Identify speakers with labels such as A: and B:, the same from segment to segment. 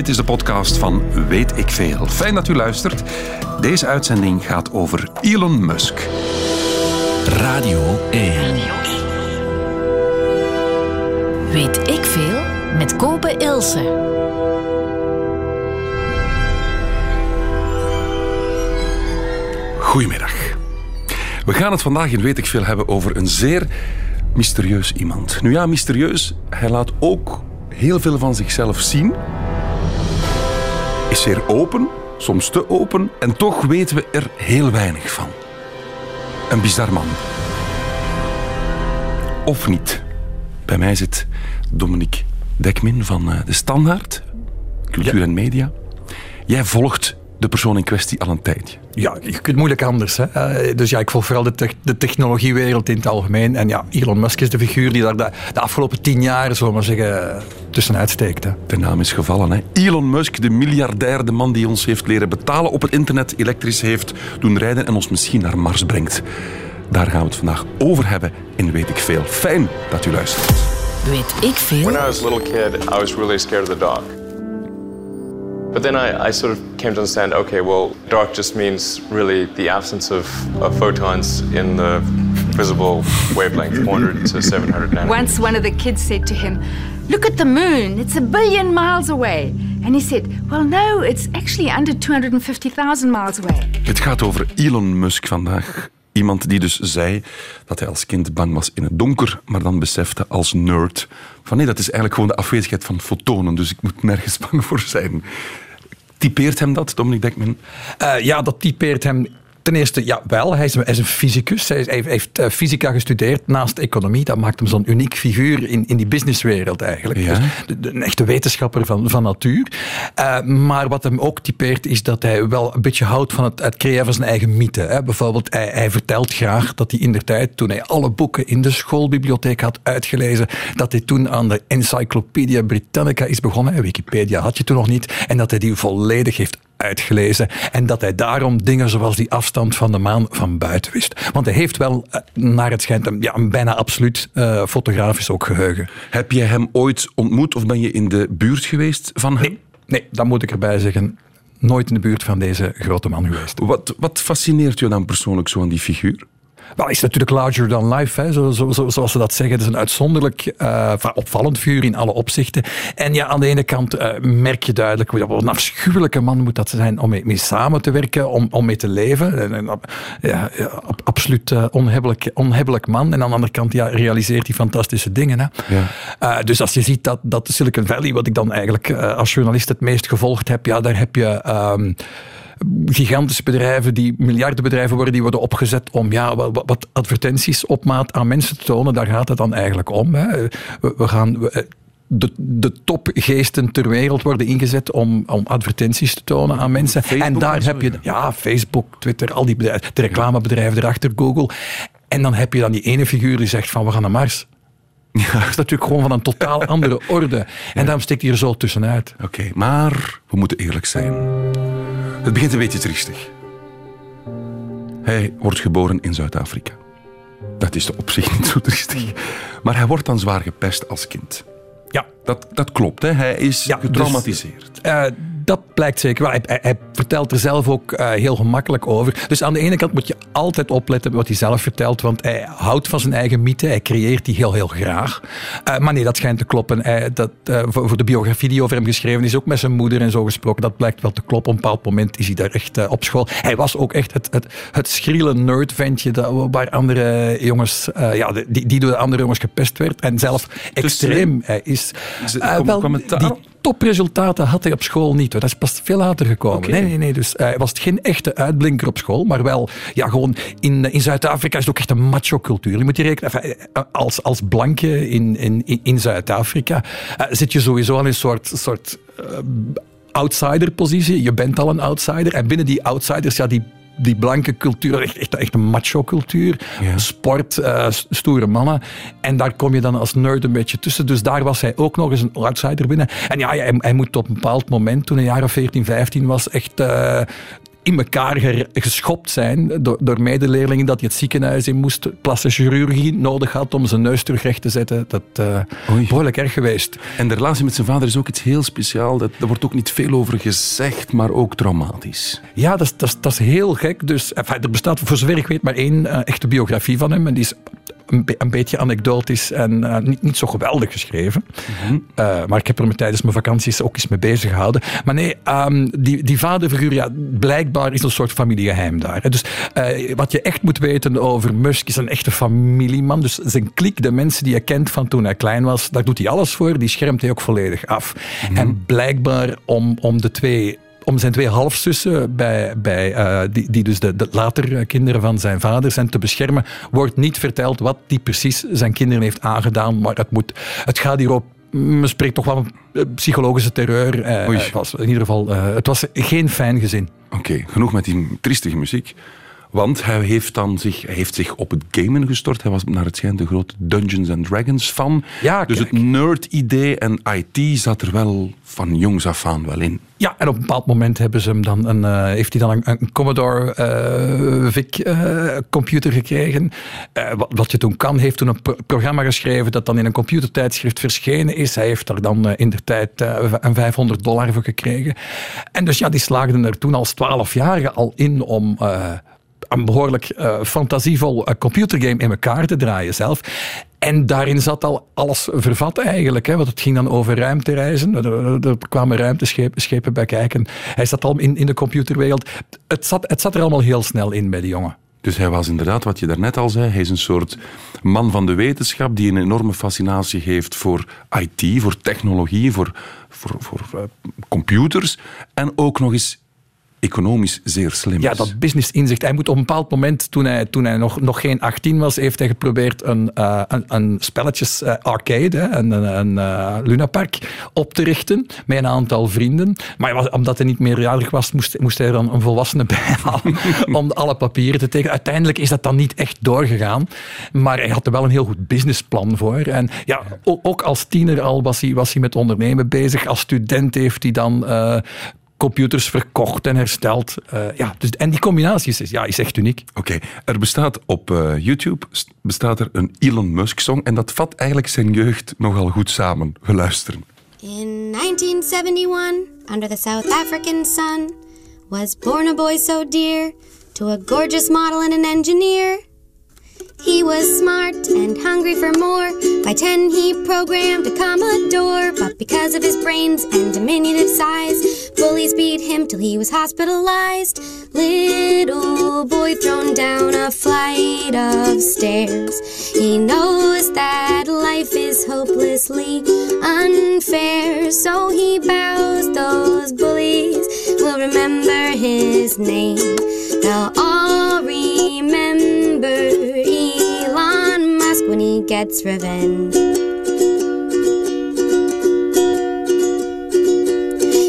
A: Dit is de podcast van Weet ik Veel. Fijn dat u luistert. Deze uitzending gaat over Elon Musk.
B: Radio 1.
C: Weet ik veel met Kopen Ilse.
A: Goedemiddag. We gaan het vandaag in Weet ik Veel hebben over een zeer mysterieus iemand. Nu ja, mysterieus. Hij laat ook heel veel van zichzelf zien. Is zeer open, soms te open. En toch weten we er heel weinig van. Een bizar man. Of niet. Bij mij zit Dominique Dekmin van eh, De Standaard, Cultuur en Media. Jij volgt de persoon in kwestie al een tijdje.
D: Ja, je kunt moeilijk anders. Hè. Uh, dus ja, ik volg vooral de, te de, technologiewereld in het algemeen. En ja, Elon Musk is de figuur die daar de, de afgelopen tien jaar, zullen we maar zeggen, tussenuit steekt. Hè.
A: De naam is gevallen. Hè. Elon Musk, de miljardair, de man die ons heeft leren betalen op het internet, elektrisch heeft doen rijden en ons misschien naar Mars brengt. Daar gaan we het vandaag over hebben in Weet ik Veel. Fijn dat u luistert.
C: Weet ik veel?
E: When I was a little kid, I was really scared of the dark. But then I, I sort of came to understand okay, well, dark just means really the absence of, of photons in the visible wavelength, 400 to 700 nanometers.
F: Once one of the kids said to him, Look at the moon, it's a billion miles away. And he said, Well, no, it's actually under 250,000 miles away.
A: Het gaat over Elon Musk vandaag. Iemand die dus zei dat hij als kind bang was in het donker, maar dan besefte als nerd van nee, dat is eigenlijk gewoon de afwezigheid van fotonen, dus ik moet nergens bang voor zijn. Typeert hem dat, Dominic Dekman?
D: Uh, ja, dat typeert hem Ten eerste, ja, wel. Hij is, hij is een fysicus. Hij, hij heeft uh, fysica gestudeerd naast economie. Dat maakt hem zo'n uniek figuur in, in die businesswereld eigenlijk.
A: Ja.
D: Dus de, de, een echte wetenschapper van, van natuur. Uh, maar wat hem ook typeert is dat hij wel een beetje houdt van het, het creëren van zijn eigen mythe. Hè. Bijvoorbeeld, hij, hij, vertelt graag dat hij in de tijd, toen hij alle boeken in de schoolbibliotheek had uitgelezen, dat hij toen aan de Encyclopedia Britannica is begonnen. Wikipedia had je toen nog niet. En dat hij die volledig heeft uitgelezen. En dat hij daarom dingen zoals die afstand van de maan van buiten wist. Want hij heeft wel, naar het schijnt, een, ja, een bijna absoluut uh, fotografisch ook geheugen.
A: Heb jij hem ooit ontmoet of ben je in de buurt geweest van hem?
D: Nee, nee dat moet ik erbij zeggen. Nooit in de buurt van deze grote man geweest.
A: Wat, wat fascineert je dan persoonlijk zo aan die figuur?
D: Wel, is natuurlijk larger than life, hè, zo, zo, zo, zoals ze dat zeggen. Het is een uitzonderlijk uh, opvallend vuur in alle opzichten. En ja, aan de ene kant uh, merk je duidelijk, wat een afschuwelijke man moet dat zijn om mee, mee samen te werken, om, om mee te leven. En, en, ja, ja, absoluut uh, onhebbelijk, onhebbelijk man. En aan de andere kant ja, realiseert hij fantastische dingen. Hè.
A: Ja.
D: dus als je ziet dat, dat Silicon Valley, wat ik dan eigenlijk als journalist het meest gevolgd heb, ja, daar heb je... Um, gigantische bedrijven, die miljardenbedrijven worden, die worden opgezet om ja, wat, wat advertenties op maat aan mensen te tonen. Daar gaat het dan eigenlijk om. Hè. We, we gaan... We, de, de topgeesten ter wereld worden ingezet om, om advertenties te tonen aan mensen.
A: Facebook
D: en daar heb je
A: ja.
D: ja, Facebook, Twitter, al die bedrijven, de reclamebedrijven erachter, Google. En dan heb je dan die ene figuur die zegt van we gaan naar Mars. Ja. Dat is natuurlijk gewoon van een totaal andere orde. En ja. daarom steekt hij er zo tussenuit.
A: Oké, okay, maar we moeten eerlijk zijn. Het begint een beetje triestig. Hij wordt geboren in Zuid-Afrika. Dat is op zich niet zo triestig. Maar hij wordt dan zwaar gepest als kind.
D: Ja.
A: Dat, dat klopt, hè? hij is ja, getraumatiseerd.
D: Dus, uh, dat blijkt zeker wel. Hij, hij, hij, vertelt er zelf ook uh, heel gemakkelijk over. Dus aan de ene kant moet je altijd opletten wat hij zelf vertelt, want hij houdt van zijn eigen mythe. Hij creëert die heel, heel graag. Uh, maar nee, dat schijnt te kloppen. Hij, dat, uh, voor, voor, de biografie die over hem geschreven is, ook met zijn moeder en zo gesproken, dat blijkt wel te kloppen. Op een bepaald moment is hij daar echt op school. Hij was ook echt het, het, het schriele nerdventje dat, waar andere jongens, ja, die, die door de andere jongens gepest werd. En zelf extreem. Hij is...
A: is het, wel,
D: die, topresultaten had hij op school niet. Hoor. Dat is pas veel later gekomen.
A: Okay.
D: Nee, nee, nee. Dus hij was geen echte uitblinker op school, maar wel, ja, gewoon in, in Zuid-Afrika is het ook echt een macho-cultuur. Je moet je rekenen, als, als blanke in, in, in Zuid-Afrika uh, zit je sowieso al in een soort, soort uh, outsider-positie. Je bent al een outsider. En binnen die outsiders, ja, die die blanke cultuur, echt, echt, echt een macho-cultuur.
A: Ja.
D: Sport, uh, stoere mannen. En daar kom je dan als nerd een beetje tussen. Dus daar was hij ook nog eens een outsider binnen. En ja, hij, hij moet op een bepaald moment, toen hij jaar of 14, 15 was, echt... Uh, in elkaar geschopt zijn door, door medeleerlingen dat hij het ziekenhuis in moest, plastische chirurgie nodig had om zijn neus terug recht te zetten. Dat uh,
A: Oei.
D: behoorlijk erg geweest.
A: En de relatie met zijn vader is ook iets heel speciaal. Dat, daar wordt ook niet veel over gezegd, maar ook traumatisch.
D: Ja, dat is, dat is, dat is heel gek. Dus, enfin, er bestaat voor zover ik weet maar één uh, echte biografie van hem. En die is een, be een beetje anekdotisch en uh, niet, niet zo geweldig geschreven. Mm -hmm. uh, maar ik heb er me tijdens mijn vakanties ook eens mee bezig gehouden. Maar nee, um, die, die vaderfiguur, ja, blijkbaar is een soort familiegeheim daar. Hè. Dus uh, wat je echt moet weten over Musk is een echte familieman. Dus zijn klik, de mensen die hij kent van toen hij klein was, daar doet hij alles voor. Die schermt hij ook volledig af. Mm -hmm. En blijkbaar om, om de twee om zijn twee halfzussen, bij, bij, uh, die, die dus de, de later kinderen van zijn vader zijn, te beschermen, wordt niet verteld wat die precies zijn kinderen heeft aangedaan. Maar het, moet, het gaat hierop men spreekt toch wel van psychologische terreur. Het was in ieder geval, het was geen fijn gezin.
A: Oké, okay, genoeg met die triestige muziek. Want hij heeft, dan zich, hij heeft zich op het gamen gestort. Hij was naar het schijnt de grote Dungeons and Dragons fan.
D: Ja,
A: dus het nerd-idee en IT zat er wel van jongs af aan wel in.
D: Ja, en op een bepaald moment hebben ze hem dan een, uh, heeft hij dan een, een Commodore uh, VIC uh, computer gekregen. Wat, wat, je toen kan, heeft toen een pro programma geschreven dat dan in een computertijdschrift verschenen is. Hij heeft daar dan in de tijd een 500 dollar voor gekregen. En dus ja, die slaagden er toen als 12-jarige al in om een behoorlijk uh, fantasievol uh, computergame in elkaar te draaien zelf. En daarin zat al alles vervat eigenlijk. Hè, want het ging dan over ruimtereizen. Er, kwamen ruimteschepen schepen bij kijken. Hij zat al in, in de computerwereld. Het zat, het zat er allemaal heel snel in bij die jongen.
A: Dus hij was inderdaad, wat je daarnet al zei, hij is een soort man van de wetenschap die een enorme fascinatie heeft voor IT, voor technologie, voor, voor, voor uh, computers. En ook nog eens economisch zeer slim
D: Ja, dat business inzicht. Hij moet op een bepaald moment, toen hij, toen hij nog, nog geen 18 was, heeft hij geprobeerd een, uh, een, een spelletjes uh, arcade, een, een, uh, lunapark, op te richten met een aantal vrienden. Maar was, omdat hij niet meerjarig was, moest, moest hij er dan een volwassene bij halen om alle papieren te tekenen. Uiteindelijk is dat dan niet echt doorgegaan, maar hij had er wel een heel goed businessplan voor. En ja, ook, ook als tiener al was hij, was hij met ondernemen bezig. Als student heeft hij dan computers verkocht en hersteld. Uh, ja, dus, en die combinatie is, ja, is echt uniek.
A: Oké, okay. er bestaat op uh, YouTube bestaat er een Elon Musk-song en dat vat eigenlijk zijn jeugd nogal goed samen. We luisteren.
G: In 1971, under the South African sun, was born a boy so dear to a gorgeous model and an engineer. He was smart and hungry for more. By 10, he programmed a Commodore. But because of his brains and diminutive size, bullies beat him till he was hospitalized. Little boy thrown down a flight of stairs. He knows that life is hopelessly unfair. So he bows those bullies. Will remember his name. They'll all remember gets revenge.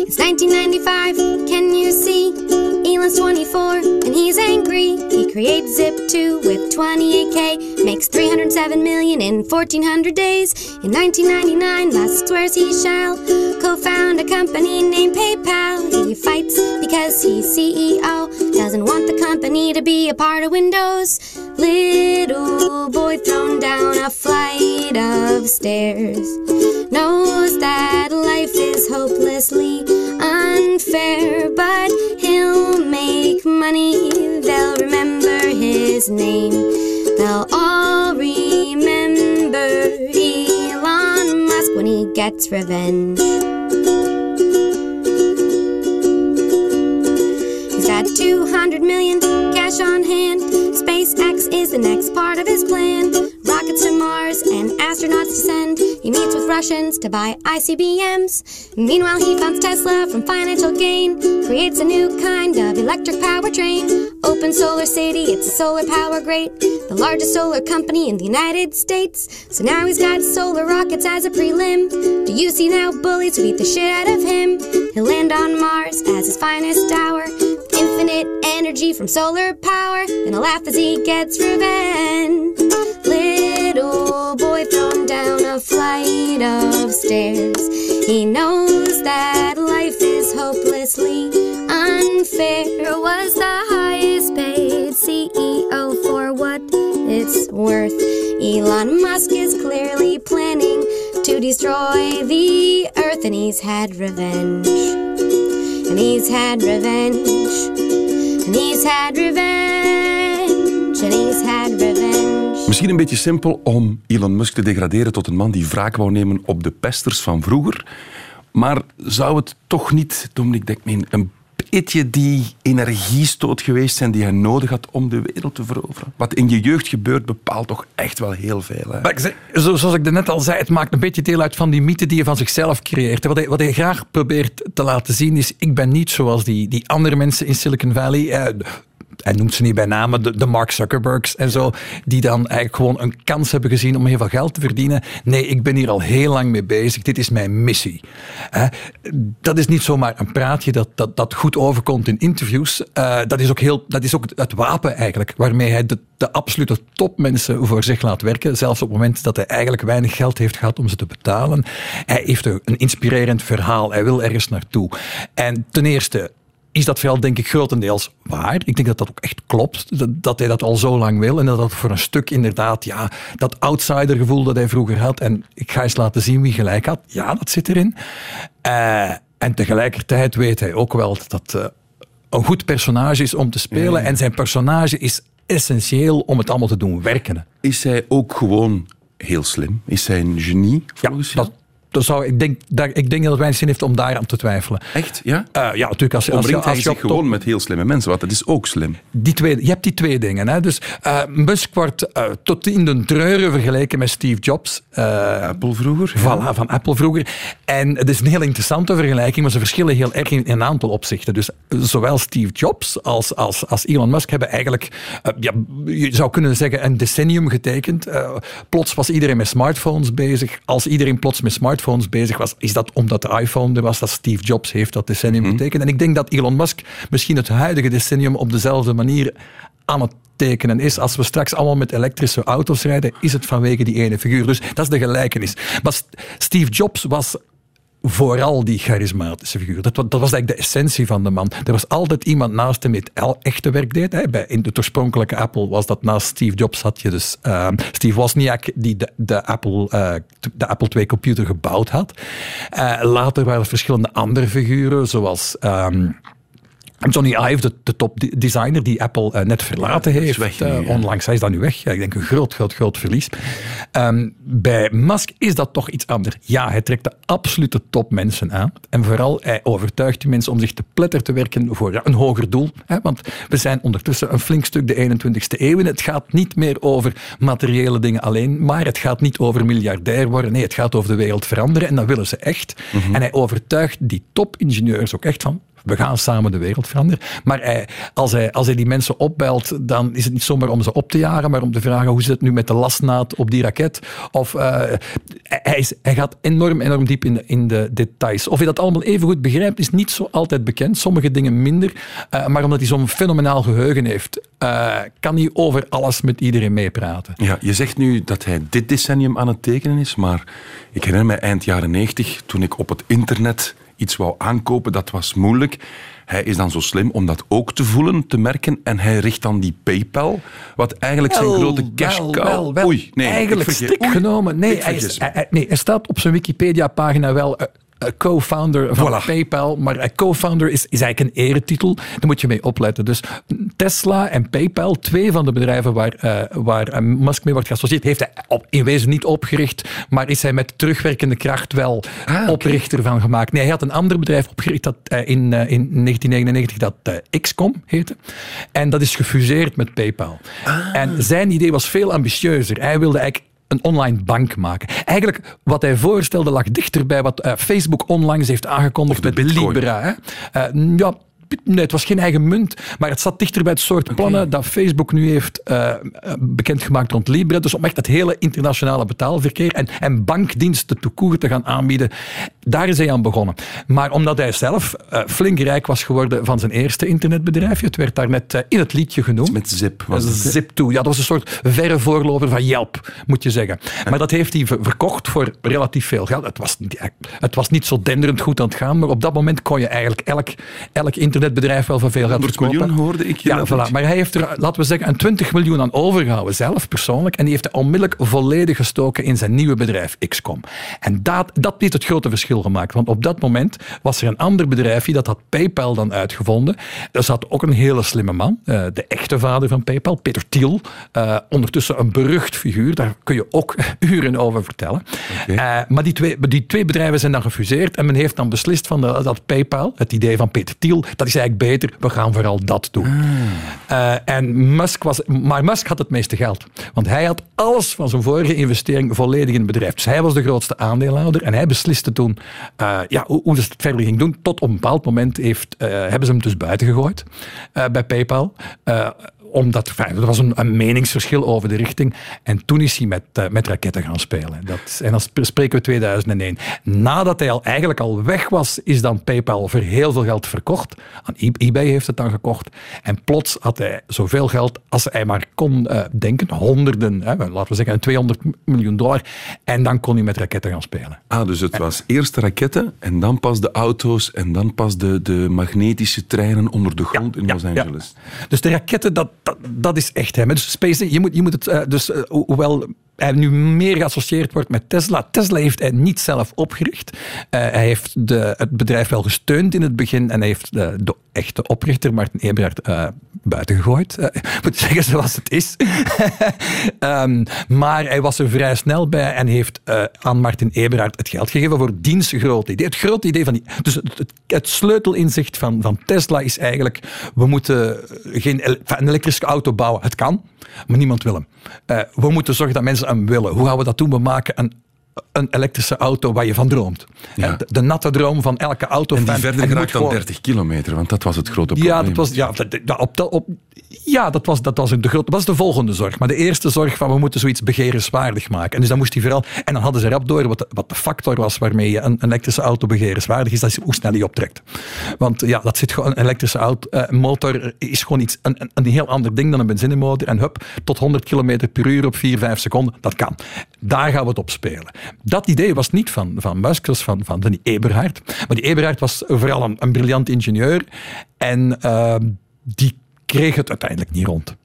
G: It's 1995, can you see? Elon's 24 and he's angry. He creates Zip2 with 28k, makes 307 million in 1400 days. In 1999, Musk swears he shall co-found a company named PayPal. He fights because he's CEO, doesn't want the company to be a part of Windows. Little boy thrown down a flight of stairs knows that life is hopelessly unfair, but he'll make money. They'll remember his name. They'll all remember when he gets revenge. He's got 200 million cash on hand. SpaceX is the next part of his plan. Rockets to Mars and astronauts to send. He meets with Russians to buy ICBMs. Meanwhile, he funds Tesla from financial gain. Creates a new kind of electric powertrain. Open Solar City, it's a solar power great. The largest solar company in the United States. So now he's got solar rockets as a prelim. Do you see now bullies who beat the shit out of him? He'll land on Mars as his finest hour. Infinite energy from solar power. Then he'll laugh as he gets revenge. Little boy thrown down a flight of stairs. He knows that life is hopelessly unfair. Fair was the highest paid CEO for what it's worth. Elon Musk is clearly planning to destroy the earth, and he's had revenge. And he's had revenge. Had revenge. Had revenge.
A: Misschien een beetje simpel om Elon Musk te degraderen tot een man die wraak wou nemen op de pesters van vroeger. Maar zou het toch niet, Dominic Dekmeen, een beetje die energiestoot geweest zijn die hij nodig had om de wereld te veroveren? Wat in je jeugd gebeurt, bepaalt toch echt wel heel veel. Hè?
D: Maar zoals ik net al zei, het maakt een beetje deel uit van die mythe die je van zichzelf creëert. Wat hij, wat hij graag probeert te laten zien is, ik ben niet zoals die, die andere mensen in Silicon Valley. Hij noemt ze niet bij namen, de, de Mark Zuckerbergs en zo, die dan eigenlijk gewoon een kans hebben gezien om heel veel geld te verdienen. Nee, ik ben hier al heel lang mee bezig. Dit is mijn missie. Hè, dat is niet zomaar een praatje dat, dat, dat goed overkomt in interviews. Eh, dat, is ook heel, dat is ook het wapen eigenlijk, waarmee hij de, de absolute topmensen voor zich laat werken. Zelfs op het moment dat hij eigenlijk weinig geld heeft gehad om ze te betalen. Hij heeft een inspirerend verhaal. Hij wil ergens naartoe. En ten eerste, is dat verhaal denk ik grotendeels waar. Ik denk dat dat ook echt klopt, dat, dat hij dat al zo lang wil en dat dat voor een stuk inderdaad, ja, dat outsidergevoel dat hij vroeger had en ik ga eens laten zien wie gelijk had, ja, dat zit erin. Eh, en tegelijkertijd weet hij ook wel dat dat eh, een goed personage is om te spelen en zijn personage is essentieel om het allemaal te doen werken.
A: Is hij ook gewoon heel slim? Is hij een genie, volgens jou?
D: dat, dat zou, ik, denk, dat, ik denk dat het weinig zin heeft om daar aan te twijfelen.
A: Echt, ja?
D: Eh, ja, natuurlijk. Als, je- als,
A: hij
D: als je top-
A: gewoon met heel slimme mensen, want dat is ook slim.
D: die twee, je hebt die twee dingen. Hè? Dus eh, Musk wordt eh, tot in de treuren vergeleken met Steve Jobs.
A: Apple vroeger.
D: Voilà, van Apple vroeger. En het is een heel interessante vergelijking, maar ze verschillen heel erg in, in een aantal opzichten. Dus zowel Steve Jobs als, als, als Elon Musk hebben eigenlijk, ja, je zou kunnen zeggen, een decennium getekend. Plots was iedereen met smartphones bezig. Als iedereen plots met smartphones bezig was, is dat omdat de iPhone er was, dat Steve Jobs heeft dat decennium getekend. En ik denk dat Elon Musk misschien het huidige decennium op dezelfde manier aan het tekenen is. Als we straks allemaal met elektrische auto's rijden, is het vanwege die ene figuur. Dus dat is de gelijkenis. Maar St- Steve Jobs was vooral die charismatische figuur. Dat, dat was eigenlijk de essentie van de man. Er was altijd iemand naast hem die het echte werk deed. Hè. Bij, in het oorspronkelijke Apple was dat naast Steve Jobs had je dus ehm, Steve Wozniak die de, de, Apple, eh, de Apple II computer gebouwd had. Eh, later waren er verschillende andere figuren, zoals... ehm, Johnny Ive, de, de topdesigner die Apple eh, net verlaten heeft.
A: weg nu,
D: eh, onlangs, hij is dan nu weg. Ja, ik denk een groot, groot, groot verlies. Ehm, bij Musk is dat toch iets anders. Ja, hij trekt de absolute topmensen aan. En vooral, hij overtuigt die mensen om zich te pletter te werken voor ja, een hoger doel. Hè? Want we zijn ondertussen een flink stuk de 21ste eeuw in. Het gaat niet meer over materiële dingen alleen, maar het gaat niet over miljardair worden. Nee, het gaat over de wereld veranderen en dat willen ze echt. En hij overtuigt die topingenieurs ook echt van, we gaan samen de wereld veranderen. Maar hij, als, hij, als hij die mensen opbelt, dan is het niet zomaar om ze op te jagen, maar om te vragen hoe zit het nu met de lasnaad op die raket. Of eh, hij, is, hij gaat enorm, enorm diep in de, in de details. Of hij dat allemaal even goed begrijpt, is niet zo altijd bekend. Sommige dingen minder. Eh, maar omdat hij zo'n fenomenaal geheugen heeft, eh, kan hij over alles met iedereen meepraten.
A: Ja, je zegt nu dat hij dit decennium aan het tekenen is, maar ik herinner me eind jaren 90, toen ik op het internet iets wou aankopen, dat was moeilijk. Hij is dan zo slim om dat ook te voelen, te merken, en hij richt dan die PayPal, wat eigenlijk zijn grote cash cow...
D: wel, wel.
A: Oei, nee,
D: Eigenlijk strikt genomen. Nee hij, is, hij- nee, er staat op zijn Wikipedia-pagina wel eh, co-founder van
A: Voilà.
D: PayPal. Maar eh, co-founder is, is eigenlijk een eretitel. Daar moet je mee opletten. Dus Tesla en PayPal, twee van de bedrijven waar, eh, waar eh, Musk mee wordt geassocieerd, heeft hij op, in wezen niet opgericht. Maar is hij met terugwerkende kracht wel
A: Ah,
D: oprichter van gemaakt. Nee, hij had een ander bedrijf opgericht dat eh, in, eh, in 1999 dat eh, XCOM heette. En dat is gefuseerd met PayPal.
A: Ah.
D: En zijn idee was veel ambitieuzer. Hij wilde eigenlijk een online bank maken. Eigenlijk, wat hij voorstelde lag dichter bij wat eh, Facebook onlangs heeft aangekondigd met
A: bitcoin.
D: Libra. Hè? Eh, ja, Nee, het was geen eigen munt, maar het zat dichter bij het soort plannen dat Facebook nu heeft eh, eh, bekendgemaakt rond Libra. Dus om echt het hele internationale betaalverkeer en, en bankdiensten toekoer te gaan aanbieden, daar is hij aan begonnen. Maar omdat hij zelf eh, flink rijk was geworden van zijn eerste internetbedrijfje, het werd daar net eh, in het liedje genoemd.
A: Met Zip was het, hè?
D: Zip2. Ja, dat was een soort verre voorloper van Yelp, moet je zeggen. Maar dat heeft hij ver- verkocht voor relatief veel geld. Het was, niet- het was niet zo denderend goed aan het gaan, maar op dat moment kon je eigenlijk elk, elk internetbedrijf internetbedrijf wel voor veel gaat
A: 100
D: verkopen.
A: miljoen hoorde ik je
D: Ja, voilà. maar hij heeft er, laten we zeggen, een 20 miljoen aan overgehouden, zelf persoonlijk. En die heeft hij onmiddellijk volledig gestoken in zijn nieuwe bedrijf XCOM. En dat, dat heeft het grote verschil gemaakt. Want op dat moment was er een ander bedrijfje, dat had PayPal dan uitgevonden. Er zat ook een hele slimme man, eh, de echte vader van PayPal, Peter Thiel. eh, ondertussen een berucht figuur, daar kun je ook uren over vertellen. Eh, maar die twee, die twee bedrijven zijn dan gefuseerd en men heeft dan beslist van de- dat PayPal, het idee van Peter Thiel, dat is eigenlijk beter, we gaan vooral dat doen. Eh, en Musk was, maar Musk had het meeste geld. Want hij had alles van zijn vorige investering volledig in het bedrijf. Dus hij was de grootste aandeelhouder en hij besliste toen eh, ja, hoe, hoe ze het verder ging doen. Tot op een bepaald moment heeft, eh, hebben ze hem dus buiten gegooid bij PayPal. Omdat enfin, er was een, een meningsverschil over de richting. En toen is hij met, eh, met raketten gaan spelen. Dat, en dan sp- spreken we 2001. Nadat hij al eigenlijk al weg was, is dan PayPal voor heel veel geld verkocht. Aan eBay heeft het dan gekocht. En plots had hij zoveel geld als hij maar kon eh, denken. Honderden, hè, laten we zeggen 200 miljoen dollar. En dan kon hij met raketten gaan spelen.
A: Ah, dus het was eerst de raketten en dan pas de auto's en dan pas de, de magnetische treinen onder de grond in Los
D: ja.
A: Angeles.
D: Dus de raketten, dat, dat, is echt hem. Dus SpaceX, je moet, je moet het, eh, dus, eh, ho- hoewel hij nu meer geassocieerd wordt met Tesla. Tesla heeft hij niet zelf opgericht. Eh, hij heeft de, het bedrijf wel gesteund in het begin en hij heeft de, echte oprichter, Martin Eberhard, eh buiten gegooid. Eh, moet zeggen zoals het is. Ehm, maar hij was er vrij snel bij en heeft aan Martin Eberhard het geld gegeven voor diens grote idee. Het grote idee van die... Dus het, het, sleutelinzicht van, van Tesla is eigenlijk, we moeten geen een elektrische auto bouwen. Het kan, maar niemand wil hem. Eh, we moeten zorgen dat mensen hem willen. Hoe gaan we dat doen? We maken een een elektrische auto waar je van droomt.
A: Ja.
D: De, de natte droom van elke auto.
A: En die verder geraakt dan 30 kilometer, want dat was het grote probleem.
D: Ja, dat was, ja, dat, op, op, ja, dat was, dat was de grote, dat was de volgende zorg. Maar de eerste zorg van we moeten zoiets begerenswaardig maken. En dus dan moest hij vooral, en dan hadden ze rap door wat de, wat de factor was waarmee je een, een elektrische auto begerenswaardig is, dat is hoe snel die optrekt. Want ja, dat zit gewoon, een elektrische auto, eh, motor is gewoon iets, een, een, heel ander ding dan een benzinemotor. En hup, tot 100 km per uur op 4, 5 seconden, dat kan. Daar gaan we het op spelen. Dat idee was niet van, van Musk, was van, van die Eberhard. Maar die Eberhard was vooral een, een briljant ingenieur. En eh, die kreeg het uiteindelijk niet rond.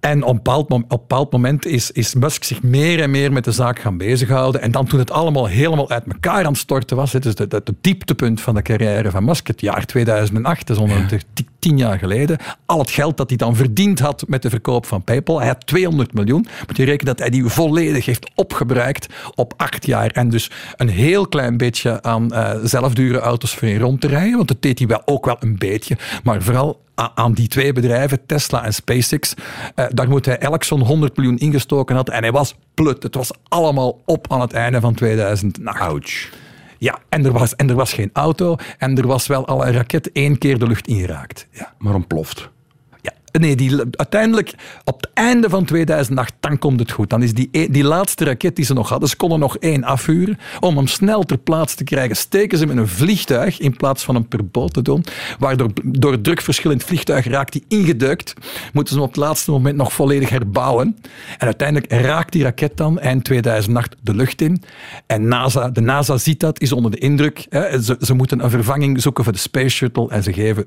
D: En op een bepaald, op moment is, is Musk zich meer en meer met de zaak gaan bezighouden. En dan toen het allemaal helemaal uit elkaar aan het storten was, het is het het dieptepunt van de carrière van Musk, het jaar 2008, dat is ongeveer ti- tien jaar geleden. Al het geld dat hij dan verdiend had met de verkoop van PayPal, hij had 200 miljoen. Moet je rekenen dat hij die volledig heeft opgebruikt op acht jaar. En dus een heel klein beetje aan eh, zelfdure auto's voor in rond te rijden, want dat deed hij wel, ook wel een beetje. Maar vooral aan die twee bedrijven, Tesla en SpaceX, eh, daar moet hij elk zo'n 100 miljoen ingestoken had. En hij was plut. Het was allemaal op aan het einde van 2008.
A: Ouch.
D: Ja, en er, was, en er was geen auto en er was wel al een raket één keer de lucht ingeraakt. Ja.
A: Maar ontploft.
D: Nee, die, uiteindelijk op het einde van 2008, dan komt het goed. Dan is die, e- die laatste raket die ze nog hadden, ze konden nog één afvuren. Om hem snel ter plaatse te krijgen, steken ze hem in een vliegtuig in plaats van hem per boot te doen. Waardoor door het drukverschil in het vliegtuig raakt hij ingedeukt. Moeten ze hem op het laatste moment nog volledig herbouwen. En uiteindelijk raakt die raket dan eind 2008 de lucht in. En NASA, de NASA ziet dat, is onder de indruk. Hè. Ze, ze moeten een vervanging zoeken voor de Space Shuttle en ze geven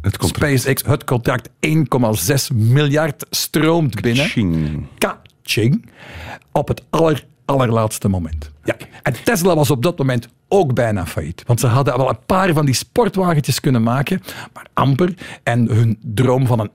A: Het contract.
D: SpaceX, het contract 1,6 miljard stroomt binnen.
A: Ching.
D: Ka-ching. Op het aller, allerlaatste moment. Ja. En Tesla was op dat moment ook bijna failliet. Want ze hadden wel een paar van die sportwagentjes kunnen maken, maar amper. En hun droom van een...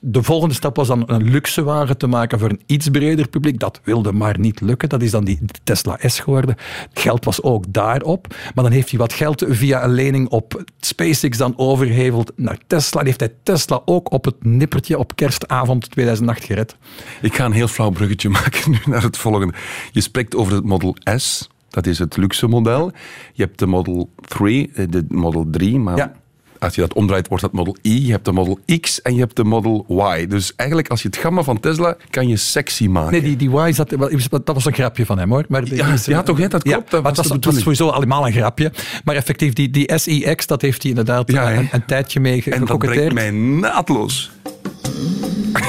D: De volgende stap was dan een luxe wagen te maken voor een iets breder publiek. Dat wilde maar niet lukken. Dat is dan die Tesla S geworden. Het geld was ook daarop. Maar dan heeft hij wat geld via een lening op SpaceX dan overheveld naar Tesla. En heeft hij Tesla ook op het nippertje op kerstavond 2008 gered.
A: Ik ga een heel flauw bruggetje maken nu naar het volgende. Je spreekt over het Model S. Dat is het luxe model. Je hebt de Model 3, eh, de Model 3, maar
D: Ja.
A: als je dat omdraait wordt dat Model I. Je hebt de Model X en je hebt de Model Y. Dus eigenlijk als je het gamma van Tesla kan je sexy maken.
D: Nee, die, die Y zat, wel- dat was een grapje van hem hoor. Maar die-
A: Ja,
D: is-
A: ja, toch, hè, dat klopt, dat
D: maar
A: was
D: het was, sowieso allemaal een grapje. Maar effectief, die, die SIX, dat heeft hij inderdaad
A: Ja,
D: eh, een, een tijdje mee
A: En dat brengt mij naadloos.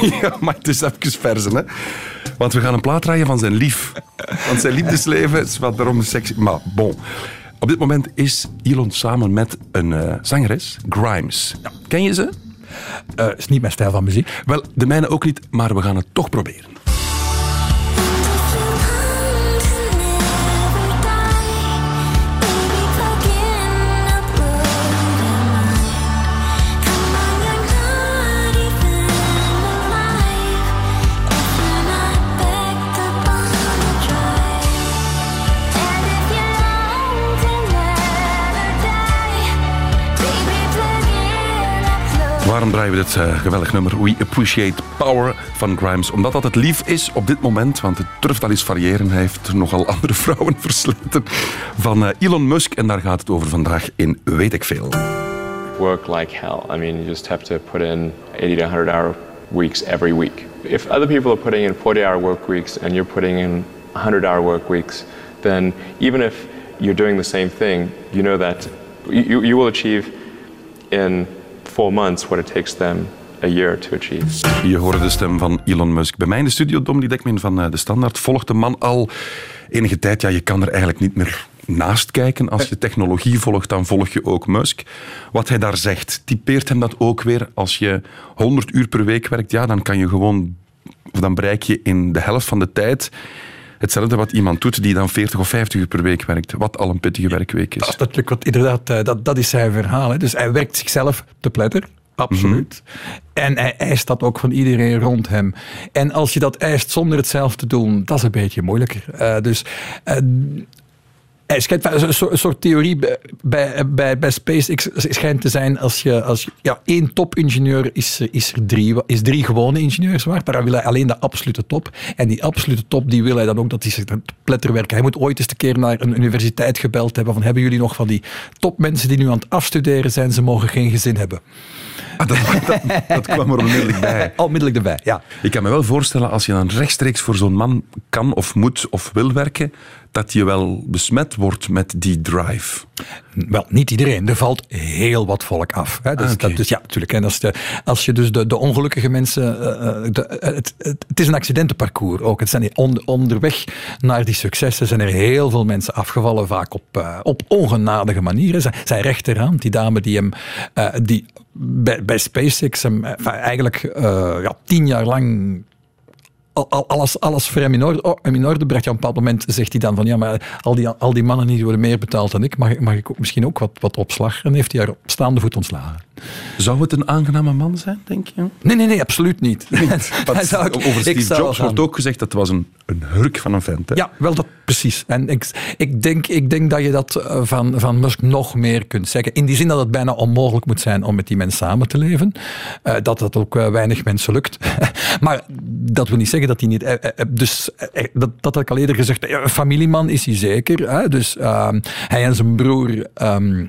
A: ja, maar het is even verzen, hè. Want we gaan een plaat draaien van zijn lief. Want zijn liefdesleven is wat daarom sexy. Maar bon. Op dit moment is Elon samen met een eh, zangeres, Grimes. Ken je ze?
D: Eh, is niet mijn stijl van muziek.
A: Wel, de mijne ook niet, maar we gaan het toch proberen. Waarom draaien we dit eh, geweldig nummer We Appreciate Power van Grimes? Omdat dat het lief is op dit moment, want het durft al eens variëren. Hij heeft nogal andere vrouwen versleten. Van eh, Elon Musk en daar gaat het over vandaag in Weet ik Veel.
E: Work like hell. I mean, you just have to put in 80 to 100 hour weeks every week. If other people are putting in 40 hour work weeks and you're putting in 100 hour work weeks, then even if you're doing the same thing, you know that you, you will achieve in months what it takes them a year to achieve.
A: Je hoorde de stem van Elon Musk. Bij mij in de studio, Dominique Dekmin van eh, De Standaard, volgt de man al enige tijd. Ja, je kan er eigenlijk niet meer naast kijken. Als je technologie volgt, dan volg je ook Musk. Wat hij daar zegt, typeert hem dat ook weer. Als je 100 uur per week werkt, ja, dan kan je gewoon... Of dan bereik je in de helft van de tijd hetzelfde wat iemand doet die dan 40 of 50 uur per week werkt. Wat al een pittige werkweek is.
D: Dat natuurlijk wat, inderdaad, eh, dat, dat is zijn verhaal. Hè. Dus hij werkt zichzelf te pletter. Absoluut. En hij eist dat ook van iedereen rond hem. En als je dat eist zonder het zelf te doen, dat is een beetje moeilijker. Eh, dus eh, hij schijnt, een soort, theorie bij, bij, SpaceX schijnt te zijn als je, als je, ja, één topingenieur is, is er drie, is drie gewone ingenieurs waard, maar hij wil hij alleen de absolute top. En die absolute top die wil hij dan ook dat hij zich te pletter werken. Hij moet ooit eens een keer naar een universiteit gebeld hebben van hebben jullie nog van die topmensen die nu aan het afstuderen zijn, ze mogen geen gezin hebben.
A: Ah, dat, dat, dat, kwam er onmiddellijk bij.
D: Onmiddellijk erbij, ja.
A: Ik kan me wel voorstellen, als je dan rechtstreeks voor zo'n man kan of moet of wil werken, dat je wel besmet wordt met die drive.
D: Wel, niet iedereen. Er valt heel wat volk af. Hè. Dus,
A: Ah,
D: dat, dus ja, natuurlijk. En als, de, als je dus de, de ongelukkige mensen... eh, eh, de, het, het, is een accidentenparcours ook. Het zijn on- onderweg naar die successen zijn er heel veel mensen afgevallen, vaak op, eh, op ongenadige manieren. Zijn, zijn rechterhand, die dame die hem... eh, die bij, bij SpaceX hem eh, eigenlijk eh, ja, tien jaar lang alles, alles voor in orde, oh, bracht. Ja, op een bepaald moment zegt hij dan van ja, maar al die, al die mannen die worden meer betaald dan ik, mag, mag ik ook misschien ook wat, wat opslag? En heeft hij haar op staande voet ontslagen.
A: Zou het een aangename man zijn, denk je?
D: Nee, nee, nee, absoluut niet. Zou
A: over Steve Jobs wordt ook gezegd dat was een, een hurk van een vent. Hè?
D: Ja, wel dat precies. En ik, ik, denk, ik denk dat je dat eh, van, van Musk nog meer kunt zeggen. In die zin dat het bijna onmogelijk moet zijn om met die mensen samen te leven. Eh, dat dat ook eh, weinig mensen lukt. maar dat wil niet zeggen dat hij niet... dus dat, dat had ik al eerder gezegd. Familieman is hij zeker. Hè? Dus ehm, hij en zijn broer... ehm,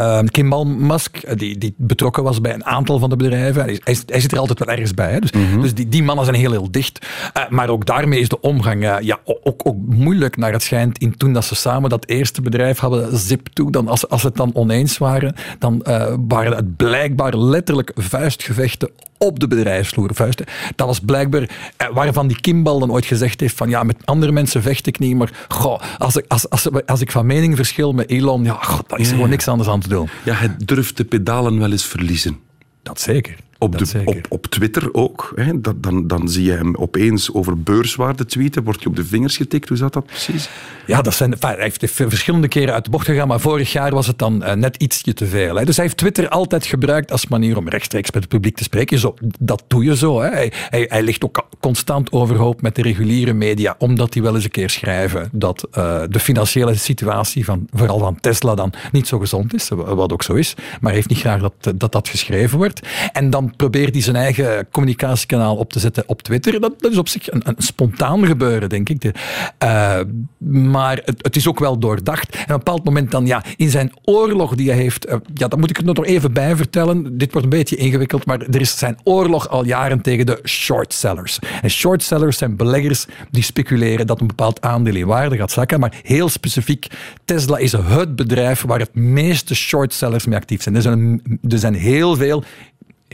D: Ehm, Kimball Musk, eh, die, die betrokken was bij een aantal van de bedrijven. Hij, hij, hij zit er altijd wel ergens bij. Hè? Dus, dus die, die mannen zijn heel, heel dicht. Eh, maar ook daarmee is de omgang eh, ja, ook, ook moeilijk naar het schijnt. In toen dat ze samen dat eerste bedrijf hadden, Zip2, dan als, als ze het dan oneens waren, dan waren het blijkbaar letterlijk vuistgevechten op de bedrijfsvloer. Vuisten. Dat was blijkbaar eh, waarvan die Kimball dan ooit gezegd heeft van ja, met andere mensen vecht ik niet, maar goh, als, ik, als, als, als ik van mening verschil met Elon, ja, goh, dan is er gewoon niks anders aan te doen.
A: Ja, hij durft de pedalen wel eens verliezen.
D: Dat zeker.
A: Op, de, op, op Twitter ook. Hè? Dat, dan, dan zie je hem opeens over beurswaarde tweeten. Word je op de vingers getikt? Hoe zat dat precies?
D: Ja, dat zijn, enfin, hij heeft verschillende keren uit de bocht gegaan, maar vorig jaar was het dan eh, net ietsje te veel. Hè. Dus hij heeft Twitter altijd gebruikt als manier om rechtstreeks met het publiek te spreken. Zo, dat doe je zo. Hè. Hij, hij, hij ligt ook constant overhoop met de reguliere media, omdat die wel eens een keer schrijven dat eh, de financiële situatie van vooral van Tesla dan niet zo gezond is, wat ook zo is. Maar hij heeft niet graag dat dat, dat geschreven wordt. En dan probeert hij zijn eigen communicatiekanaal op te zetten op Twitter. Dat, dat is op zich een, een spontaan gebeuren, denk ik. Eh, maar het, het is ook wel doordacht. En op een bepaald moment dan, ja, in zijn oorlog die hij heeft, eh, ja, dat moet ik er nog even bij vertellen. Dit wordt een beetje ingewikkeld, maar er is zijn oorlog al jaren tegen de short sellers. En short sellers zijn beleggers die speculeren dat een bepaald aandeel in waarde gaat zakken. Maar heel specifiek, Tesla is het bedrijf waar het meeste short sellers mee actief zijn. Er zijn, er zijn heel veel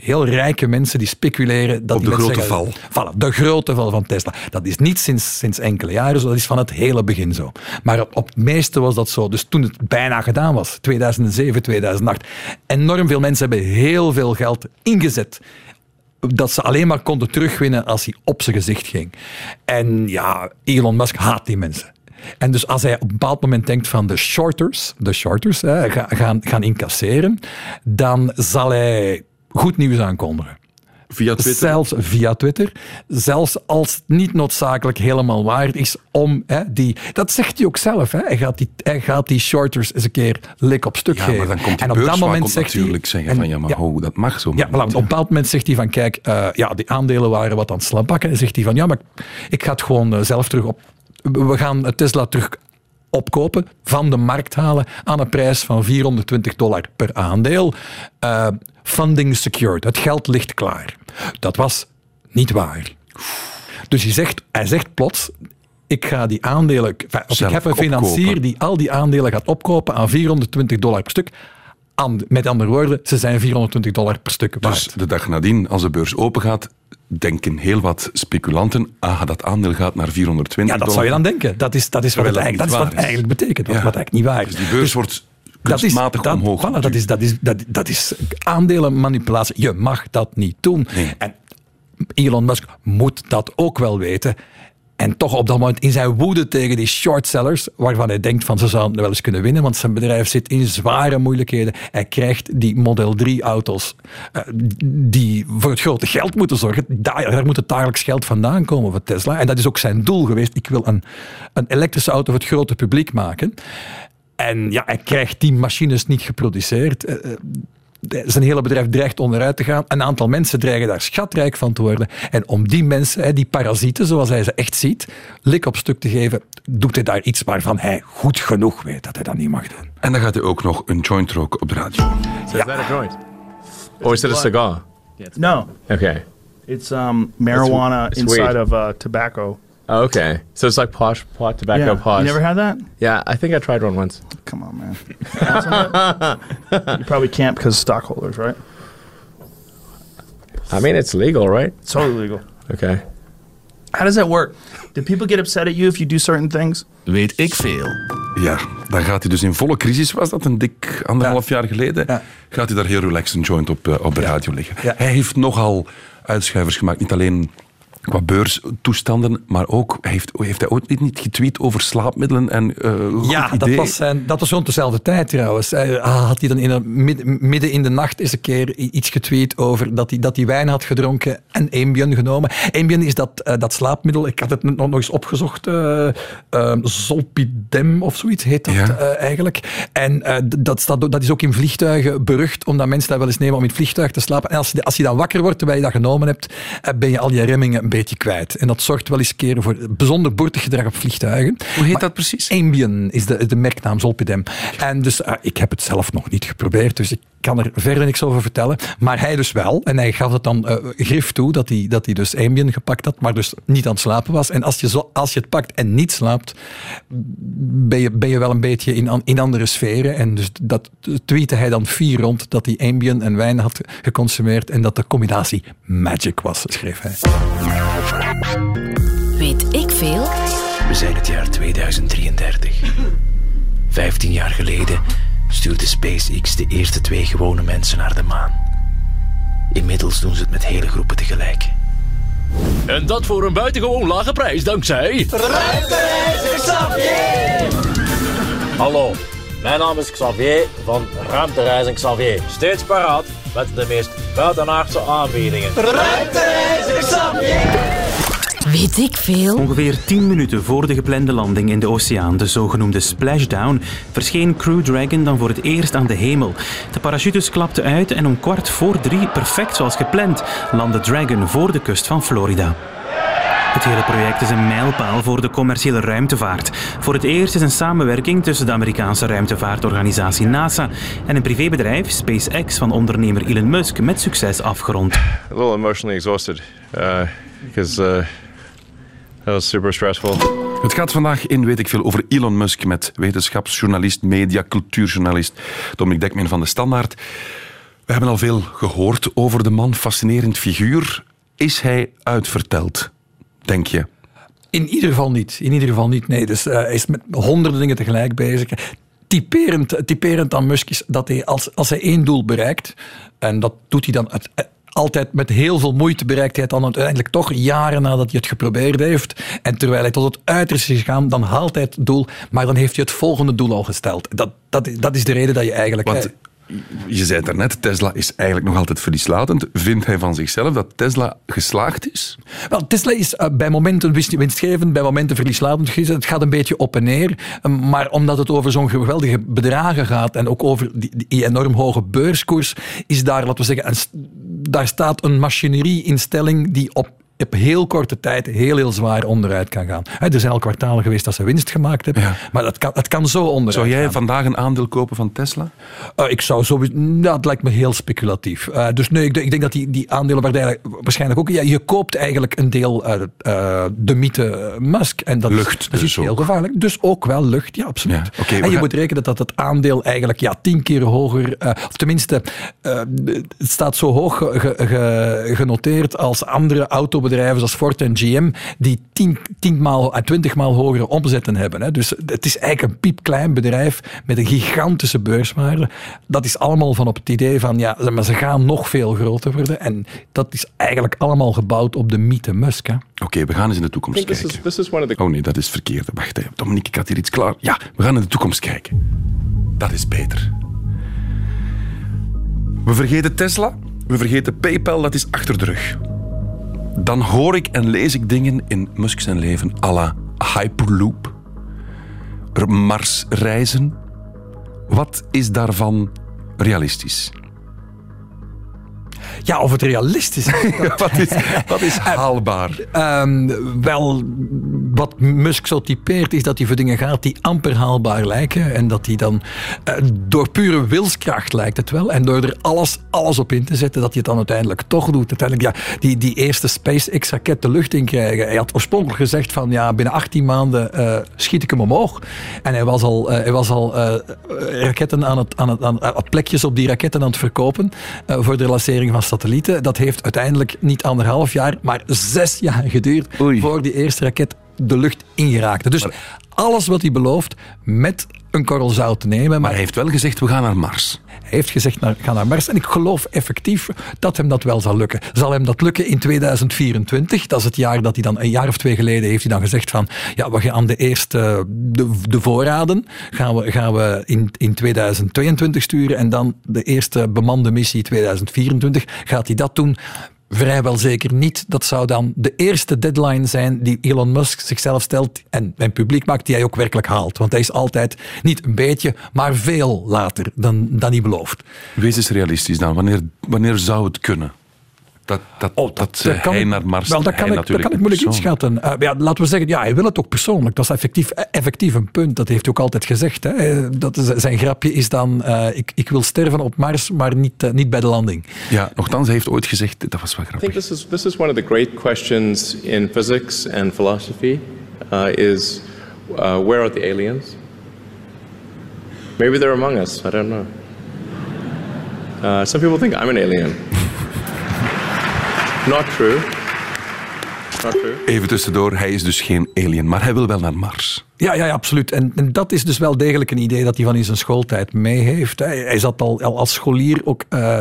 D: heel rijke mensen die speculeren dat
A: Op de grote
D: zeggen- Voilà, de grote val van Tesla. Dat is niet sinds, sinds enkele jaren zo, dat is van het hele begin zo. Maar op, op het meeste was dat zo. Dus toen het bijna gedaan was, 2007, 2008, enorm veel mensen hebben heel veel geld ingezet dat ze alleen maar konden terugwinnen als hij op zijn gezicht ging. En ja, Elon Musk haat die mensen. En dus als hij op een bepaald moment denkt van de shorters, de shorters hè, ga- gaan, gaan incasseren, dan zal hij goed nieuws aankondigen.
A: Via Twitter.
D: Zelfs via Twitter. Zelfs als het niet noodzakelijk helemaal waar is om hè, die... Dat zegt hij ook zelf. Hè. Hij, gaat die, hij gaat die shorters eens een keer lik op stuk
A: Ja,
D: geven.
A: maar dan komt die
D: en op dat
A: beurswakkel
D: moment zegt hij...
A: natuurlijk zeggen
D: en-
A: van ja, maar ho, dat mag zo
D: Ja,
A: maar niet,
D: op een bepaald moment zegt hij van kijk, eh, ja, die aandelen waren wat aan het slabakken. En zegt hij van ja, maar ik ga het gewoon eh, zelf terug op... We gaan Tesla terug opkopen, van de markt halen aan een prijs van 420 dollar per aandeel. Eh, funding secured, het geld ligt klaar. Dat was niet waar. Dus hij zegt, hij zegt plots, ik ga die aandelen... Of ik heb een financier
A: opkopen.
D: die al die aandelen gaat opkopen aan 420 dollar per stuk. Met andere woorden, ze zijn 420 dollar per stuk waard.
A: Dus de dag nadien, als de beurs open gaat, denken heel wat speculanten, ah, dat aandeel gaat naar 420
D: Ja, dat zou je dan denken. Dat is, dat is wat het, eigenlijk,
A: dat
D: dat is wat het eigenlijk betekent. Wat,
A: Ja.
D: wat eigenlijk niet waar is.
A: Dus die beurs wordt
D: dat is, dat,
A: omhoog
D: voilà, dat, is, dat, is, dat, dat is aandelenmanipulatie. Je mag dat niet doen.
A: Nee.
D: En Elon Musk moet dat ook wel weten. En toch op dat moment in zijn woede tegen die shortsellers, waarvan hij denkt van ze zouden wel eens kunnen winnen, want zijn bedrijf zit in zware moeilijkheden. Hij krijgt die Model 3 auto's eh, die voor het grote geld moeten zorgen. Daar, daar moet het dagelijks geld vandaan komen voor Tesla. En dat is ook zijn doel geweest. Ik wil een, een elektrische auto voor het grote publiek maken. En ja, hij krijgt die machines niet geproduceerd. Eh, eh, Zijn hele bedrijf dreigt onderuit te gaan. Een aantal mensen dreigen daar schatrijk van te worden. En om die mensen, hè, die parasieten, zoals hij ze echt ziet, lik op stuk te geven, doet hij daar iets waarvan hij goed genoeg weet dat hij dat niet mag doen.
A: En dan gaat hij ook nog een joint roken op de radio.
E: So is that a joint? Or is it a cigar?
H: No,
E: Okay.
H: it's um, marijuana
E: it's
H: inside of uh, tobacco.
E: Oh, okay. So it's like posh, pot tobacco
H: yeah.
E: posh.
H: You never had that?
E: yeah, I think I tried one once.
H: Come on, man. You probably can't because stockholders, right?
E: I mean, it's legal, right?
H: It's totally legal.
E: Okay.
H: How does that work? Do people get upset at you if you do certain things?
B: Weet ik veel.
A: Ja, dan gaat hij dus in volle crisis, was dat een dik anderhalf jaar geleden,
D: Ja.
A: gaat hij daar heel relaxed een joint op, eh, op de radio liggen.
D: Ja.
A: Hij heeft nogal uitschuivers gemaakt, niet alleen qua beurstoestanden, maar ook, heeft, heeft hij ooit niet- getweet over slaapmiddelen en goed
D: Ja, dat was, zijn, dat was rond dezelfde tijd trouwens. Hij, ah, had hij dan in een, midden, in de nacht eens een keer iets getweet over dat hij, dat hij wijn had gedronken en Ambien genomen. Ambien is dat, eh, dat slaapmiddel, ik had het nog, nog eens opgezocht, eh, eh, Zolpidem of zoiets heet dat
A: Ja.
D: eigenlijk. En dat, staat, dat is ook in vliegtuigen berucht, omdat mensen dat wel eens nemen om in het vliegtuig te slapen. En als je, als je dan wakker wordt terwijl je dat genomen hebt, ben je al je remmingen een beetje kwijt. En dat zorgt wel eens een keer voor bijzonder boertig gedrag op vliegtuigen.
A: Hoe heet dat precies?
D: Ambien is de, de merknaam Zolpidem. En dus, eh, ik heb het zelf nog niet geprobeerd, dus ik kan er verder niks over vertellen. Maar hij dus wel. En hij gaf het dan eh, grif toe dat hij, dat hij dus Ambien gepakt had, maar dus niet aan het slapen was. En als je, zo, als je het pakt en niet slaapt, ben je, ben je wel een beetje in, in andere sferen. En dus dat tweette hij dan vier rond dat hij Ambien en wijn had geconsumeerd en dat de combinatie magic was, schreef hij.
C: Weet ik veel?
B: We zijn het jaar 2033. Vijftien jaar geleden stuurde SpaceX de eerste twee gewone mensen naar de maan. Inmiddels doen ze het met hele groepen tegelijk.
I: En dat voor een buitengewoon lage prijs dankzij...
J: Hallo, mijn naam is Xavier van Ruimtereizen Xavier. Steeds paraat met de meest buitenaardse aanbiedingen.
C: Weet ik veel?
K: Ongeveer 10 minuten voor de geplande landing in de oceaan, de zogenoemde splashdown, verscheen Crew Dragon dan voor het eerst aan de hemel. De parachutes klapten uit en om kwart voor drie, perfect zoals gepland, landde Dragon voor de kust van Florida. Het hele project is een mijlpaal voor de commerciële ruimtevaart. Voor het eerst is een samenwerking tussen de Amerikaanse ruimtevaartorganisatie NASA en een privébedrijf, SpaceX, van ondernemer Elon Musk, met succes afgerond.
E: A little emotionally exhausted uh, because uh, that was super stressful.
A: Het gaat vandaag in Weet ik veel over Elon Musk met wetenschapsjournalist, media, cultuurjournalist Dominic Dekman van de Standaard. We hebben al veel gehoord over de man, fascinerend figuur. Is hij uitverteld, denk je?
D: In ieder geval niet. In ieder geval niet. Nee, dus eh, hij is met honderden dingen tegelijk bezig. Typerend, typerend aan Musk is dat hij als, als hij één doel bereikt, en dat doet hij dan uit- eh, altijd met heel veel moeite bereikt hij het dan uiteindelijk toch jaren nadat hij het geprobeerd heeft. En terwijl hij tot het uiterste is gegaan, dan haalt hij het doel, maar dan heeft hij het volgende doel al gesteld. Dat, dat, dat is de reden dat je eigenlijk...
A: Want je zei het daarnet, Tesla is eigenlijk nog altijd verlieslatend. Vindt hij van zichzelf dat Tesla geslaagd is?
D: Wel, Tesla is eh, bij momenten winst- winstgevend, bij momenten verlieslatend. Het gaat een beetje op en neer. Eh, Maar omdat het over zo'n geweldige bedragen gaat en ook over die, enorm hoge beurskoers, is daar, laten we zeggen, daar staat een machinerie-instelling die op op heel korte tijd heel, heel zwaar onderuit kan gaan. Er zijn al kwartalen geweest dat ze winst gemaakt hebben, maar dat kan, het kan zo onderuit
A: Zou jij
D: gaan.
A: vandaag een aandeel kopen van Tesla?
D: Eh, ik zou sowieso... Nou, dat lijkt me heel speculatief. Eh, dus nee, ik, denk- ik denk dat die, die aandelen waarschijnlijk ook... Ja, je koopt eigenlijk een deel eh, de mythe Musk. En dat
A: Lucht
D: is, dat
A: dus
D: is heel
A: ook.
D: gevaarlijk. Dus ook wel lucht, ja, absoluut.
A: Ja,
D: en je
A: gaan-
D: moet rekenen dat het aandeel eigenlijk ja, tien keer hoger... of tenminste, het staat zo hoog ge- ge- ge- genoteerd als andere autobedrijven zoals Ford en GM, die tien, tienmaal à twintigmaal hogere omzetten hebben. Hè. Dus het is eigenlijk een piepklein bedrijf met een gigantische beurswaarde. Dat is allemaal van op het idee van, ja, maar ze gaan nog veel groter worden. En dat is eigenlijk allemaal gebouwd op de mythe Musk.
A: Oké, we gaan eens in de toekomst
E: this
A: kijken.
E: is, this is one of the
A: Oh nee, dat is het verkeerde. Wacht even. Dominique, ik had hier iets klaar. Ja, we gaan in de toekomst kijken. Dat is beter. We vergeten Tesla. We vergeten PayPal. Dat is achter de rug. Dan hoor ik en lees ik dingen in Musk zijn leven à la Hyperloop. er Marsreizen. Wat is daarvan realistisch?
D: Ja, of het realistisch is.
A: wat, is wat is haalbaar?
D: Ehm, wel, wat Musk zo typeert, is dat hij voor dingen gaat die amper haalbaar lijken. En dat hij dan eh, door pure wilskracht lijkt het wel. En door er alles, alles op in te zetten, dat hij het dan uiteindelijk toch doet. Uiteindelijk, ja, die, die eerste SpaceX-raket de lucht in krijgen. Hij had oorspronkelijk gezegd van, ja, binnen 18 maanden eh, schiet ik hem omhoog. En hij was al, eh, hij was al raketten aan het, aan het, aan, plekjes op die raketten aan het verkopen voor de lancering van satellieten. Dat heeft uiteindelijk niet anderhalf jaar, maar zes jaar geduurd voor die eerste raket de lucht ingeraakte. Dus alles wat hij belooft met een korrel zout te nemen. Maar,
A: hij heeft wel gezegd, we gaan naar Mars.
D: Hij heeft gezegd, naar, ga naar Mars. En ik geloof effectief dat hem dat wel zal lukken. Zal hem dat lukken in 2024? Dat is het jaar dat hij dan, een jaar of twee geleden, heeft hij dan gezegd van, ja, we gaan de eerste, de, de voorraden, gaan we, gaan we in, in 2022 sturen. En dan de eerste bemande missie 2024. Gaat hij dat doen? Vrijwel zeker niet. Dat zou dan de eerste deadline zijn die Elon Musk zichzelf stelt en, en publiek maakt, die hij ook werkelijk haalt. Want hij is altijd niet een beetje, maar veel later dan, dan hij belooft.
A: Wees eens realistisch dan. Wanneer, wanneer zou het kunnen? Dat, dat, dat,
D: Dat kan
A: hij
D: ik-
A: naar Mars
D: Wel, dat
A: hij
D: kan, ik, dat
A: natuurlijk
D: kan ik moeilijk inschatten. Eh, ja, laten we zeggen, ja, hij wil het ook persoonlijk. Dat is effectief, eh, effectief een punt. Dat heeft hij ook altijd gezegd. Hè. Eh, Dat is, zijn grapje is dan, eh, ik, ik wil sterven op Mars, maar niet, niet bij de landing.
A: Ja, nogthans, hij heeft ooit gezegd, dat was wel
E: I
A: grappig.
E: think this is this is one of the great questions in physics and philosophy. Uh, is uh, where are the aliens? Maybe they're among us. I don't know. Uh, some people think I'm an alien. Not true. Not true.
A: Even tussendoor, hij is dus geen alien, maar hij wil wel naar Mars.
D: Ja, ja, ja, absoluut. En, en dat is dus wel degelijk een idee dat hij van in zijn schooltijd mee heeft. Hij, hij zat al, al als scholier ook eh,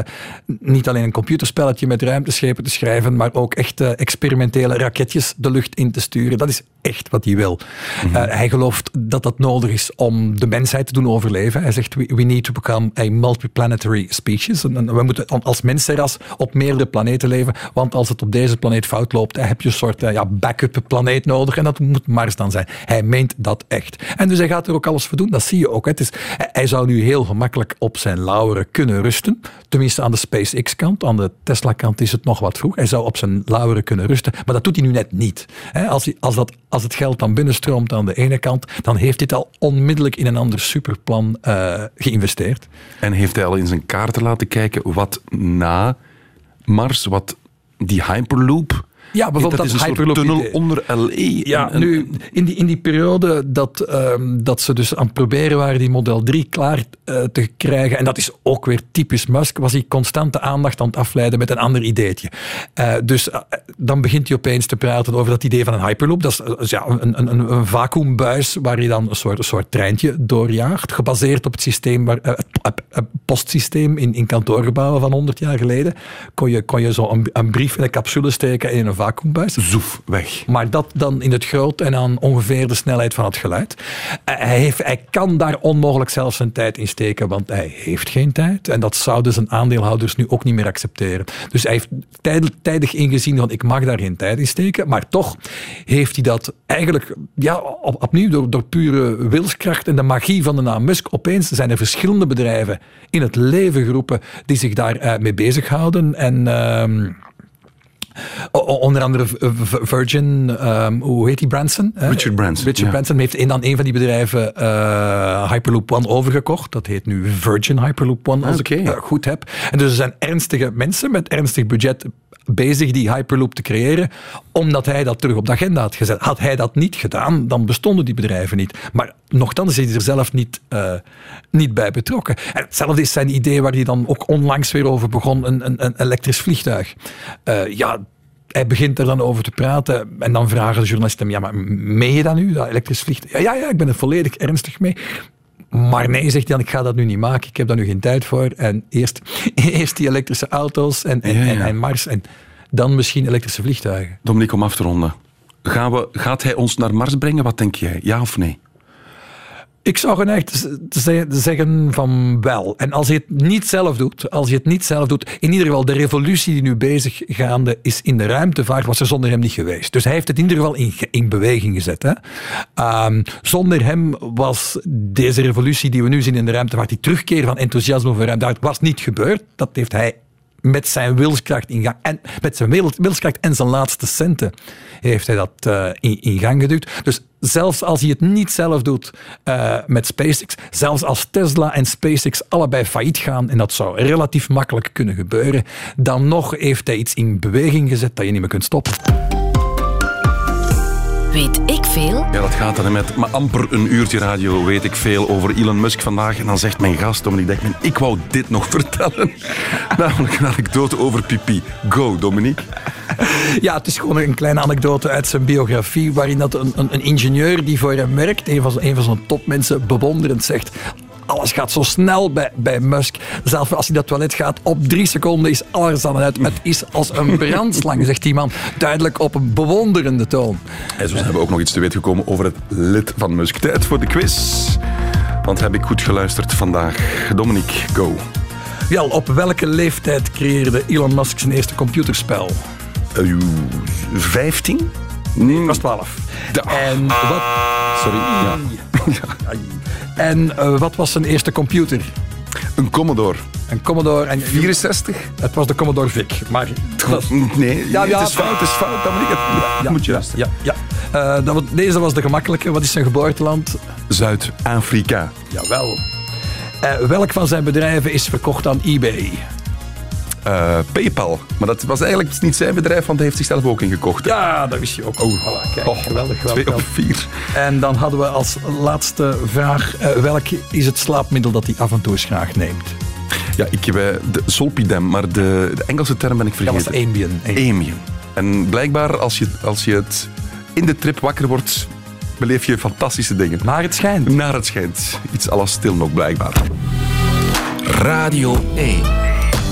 D: niet alleen een computerspelletje met ruimteschepen te schrijven, maar ook echt eh, experimentele raketjes de lucht in te sturen. Dat is echt wat hij wil.
A: Mhm.
D: Eh, hij gelooft dat dat nodig is om de mensheid te doen overleven. Hij zegt, we, we need to become a multiplanetary species. En, en we moeten als mensenras op meerdere planeten leven, want als het op deze planeet fout loopt, heb je een soort ja, backup planeet nodig en dat moet Mars dan zijn. Hij meent dat echt. En dus hij gaat er ook alles voor doen, dat zie je ook. Het is, hij- zou nu heel gemakkelijk op zijn lauweren kunnen rusten. Tenminste aan de SpaceX-kant. Aan de Tesla-kant is het nog wat vroeg. Hij zou op zijn lauweren kunnen rusten, maar dat doet hij nu net niet. Als, hij, als, dat, als het geld dan binnenstroomt aan de ene kant, dan heeft het al onmiddellijk in een ander superplan eh, geïnvesteerd.
A: En heeft hij al in zijn kaarten laten kijken wat na Mars, wat die Hyperloop
D: Ja, bijvoorbeeld
A: dat, is een soort
D: Hyperloop
A: tunnel
D: idee.
A: onder LE.
D: Ja,
A: En- en-
D: nu, in die, in die periode dat, ehm, dat ze dus aan het proberen waren die Model 3 klaar eh, te krijgen, en dat is ook weer typisch Musk, was hij constant de aandacht aan het afleiden met een ander ideetje. Eh, dus eh, dan begint hij opeens te praten over dat idee van een Hyperloop. Dat is dus ja, een, een, een, een vacuümbuis waar je dan een soort, een soort treintje doorjaagt, gebaseerd op het systeem, waar, het postsysteem in, in kantoorgebouwen van 100 jaar geleden. Kon je, kon je zo een, een brief in een capsule steken in een vacuümbuis.
A: Zoef, weg.
D: Maar dat dan in het groot en aan ongeveer de snelheid van het geluid. Eh, Hij, heeft, hij kan daar onmogelijk zelf zijn tijd in steken, want hij heeft geen tijd. En dat zouden zijn aandeelhouders nu ook niet meer accepteren. Dus hij heeft tijd- tijdig ingezien van ik mag daar geen tijd in steken. Maar toch heeft hij dat eigenlijk ja, op, opnieuw door, door pure wilskracht en de magie van de naam Musk. Opeens zijn er verschillende bedrijven in het leven geroepen die zich daar mee bezighouden. En... o- onder andere Virgin, ehm, hoe heet die Branson?
A: Richard Branson,
D: Richard
A: ja.
D: Branson heeft in dan een van die bedrijven eh, Hyperloop One overgekocht. Dat heet nu Virgin Hyperloop One, als
A: Oké.
D: ik het goed heb. En dus er zijn ernstige mensen met ernstig budget bezig die Hyperloop te creëren, omdat hij dat terug op de agenda had gezet. Had hij dat niet gedaan, dan bestonden die bedrijven niet. Maar nogthans is hij er zelf niet, eh, niet bij betrokken. En hetzelfde is zijn idee waar hij dan ook onlangs weer over begon, een, een, een elektrisch vliegtuig. Eh, ja, hij begint er dan over te praten en dan vragen de journalisten hem, ja, maar meen je dat nu, dat elektrisch vliegtuig? Ja, ja, ja, ik ben er volledig ernstig mee. Maar nee, zegt hij dan, ik ga dat nu niet maken, ik heb daar nu geen tijd voor. En eerst, eerst die elektrische auto's en, en,
A: Ja, ja.
D: en, en Mars en dan misschien elektrische vliegtuigen.
A: Dominique, om af te ronden. Gaan we, gaat hij ons naar Mars brengen? Wat denk jij? Ja of nee?
D: Ik zou z- ze- zeggen van wel. En als hij het niet zelf doet, als hij het niet zelf doet, in ieder geval de revolutie die nu bezig gaande is in de ruimtevaart, was er zonder hem niet geweest. Dus hij heeft het in ieder geval in, in beweging gezet. Hè. Ehm, zonder hem was deze revolutie die we nu zien in de ruimtevaart, die terugkeer van enthousiasme voor ruimtevaart, was niet gebeurd. Dat heeft hij met zijn wilskracht in gang. En met zijn wil- wilskracht en zijn laatste centen heeft hij dat eh, in, in gang geduwd. Dus zelfs als hij het niet zelf doet eh, met SpaceX, zelfs als Tesla en SpaceX allebei failliet gaan, en dat zou relatief makkelijk kunnen gebeuren, dan nog heeft hij iets in beweging gezet dat je niet meer kunt stoppen.
C: Weet ik veel?
A: Ja, dat gaat dan hè, met maar amper een uurtje radio weet ik veel over Elon Musk vandaag. En dan zegt mijn gast, Dominique Dekman, ik wou dit nog vertellen. Namelijk een anekdote over pipi. Go, Dominique.
D: Ja, het is gewoon een kleine anekdote uit zijn biografie, waarin dat een, een, een ingenieur die voor hem werkt, een van, een van zijn topmensen, bewonderend zegt. Alles gaat zo snel bij, bij Musk. Zelfs als hij dat toilet gaat, op drie seconden is alles aan het uit. Het is als een brandslang, zegt die man. Duidelijk op een bewonderende toon.
A: En zo zijn we ook nog iets te weten gekomen over het lid van Musk. Tijd voor de quiz. Want heb ik goed geluisterd vandaag. Dominique, go.
D: Wel, op welke leeftijd creëerde Elon Musk zijn eerste computerspel?
A: Uh, 15? Nee.
D: was 12.
A: Da-
D: En wat,
A: Sorry. Ja.
D: En eh, wat was zijn eerste computer?
A: Een Commodore.
D: Een Commodore. En,
A: 64?
D: Het was de Commodore VIC. Maar dat is-
A: Nee,
D: Ja, ja.
A: het is fout, het is fout. Dat moet je luisteren.
D: Ja, ja. Eh, dat, was- deze was de gemakkelijke. Wat is zijn geboorteland?
A: Zuid-Afrika.
D: Jawel. Eh, welk van zijn bedrijven is verkocht aan eBay?
A: Eh, PayPal. Maar dat was eigenlijk niet zijn bedrijf, want hij heeft zichzelf ook ingekocht. hè?
D: Ja, dat wist je ook. Oh, voilà, kijk,
A: Oh,
D: geweldig,
A: Twee
D: geweldig.
A: op vier.
D: En dan hadden we als laatste vraag, eh, welk is het slaapmiddel dat hij af en toe eens graag neemt?
A: Ja, ik heb eh, de Solpidem, maar de, de Engelse term ben ik
D: Dat was
A: vergeten.
D: Ambien.
A: Ambien. En blijkbaar, als je, als je het in de trip wakker wordt, beleef je fantastische dingen.
D: Maar het schijnt.
A: Naar het schijnt. Iets alles stil nog, blijkbaar. Radio 1.